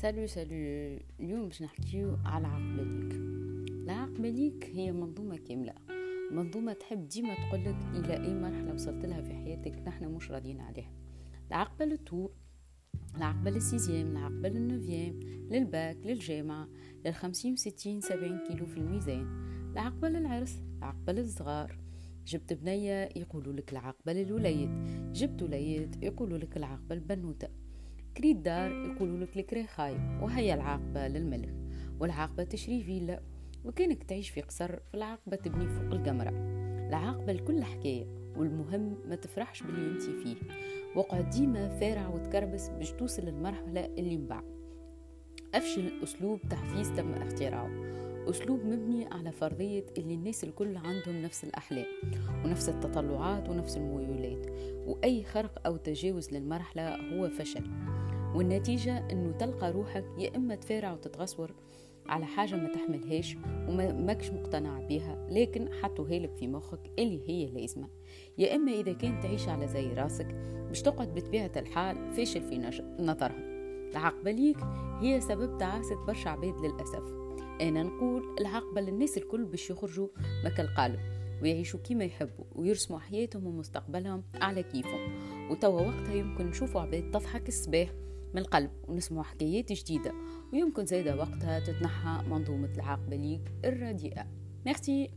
سالو سالو اليوم باش نحكيو على العقبة ليك العقبة ليك هي منظومة كاملة. منظومة تحب ديما تقولك إلى أي مرحلة وصلت لها في حياتك نحن مش راضيين عليها. العقبة للطول العقبة للسيزيام العقبة للنوفيام للباك للجامعة للخمسين وستين سبعين كيلو في الميزان. العقبة للعرس العقبة للصغار جبت بنية يقولوا لك العقبة للوليد جبت وليد يقولوا لك العقبة البنوتة. كريد دار يقولوا لك الكري خايب وهي العاقبة للملك والعاقبة تشري فيلا وكانك تعيش في قصر فالعاقبة تبني فوق القمرة. العاقبة لكل حكاية والمهم ما تفرحش باللي أنت فيه. وقعد ديما فارع وتكربس باش توصل للمرحلة اللي من بعد أفشل أسلوب تحفيز تم اختراعه. أسلوب مبني على فرضية اللي الناس الكل عندهم نفس الأحلام ونفس التطلعات ونفس الميولات وأي خرق أو تجاوز للمرحلة هو فشل. والنتيجة أنه تلقى روحك يا إما تفارع وتتغصور على حاجة ما تحملهاش وما ماكش مقتنع بيها لكن حطوها لك في مخك اللي هي لازمة. يا إما إذا كان تعيش على زي راسك باش تقعد بطبيعة الحال فاشل في نظرهم العقبة ليك هي سبب تعاسة برشا عباد للأسف. أنا نقول العقبة للناس الكل باش يخرجوا مك القالب ويعيشوا كيما يحبوا ويرسموا حياتهم ومستقبلهم على كيفهم. وتوا وقتها يمكن نشوفوا عباد تضحك الصباح من القلب ونسمع حكايات جديدة. ويمكن زايدة وقتها تتنحى منظومة العاقبة ليك الرديئة ميرسي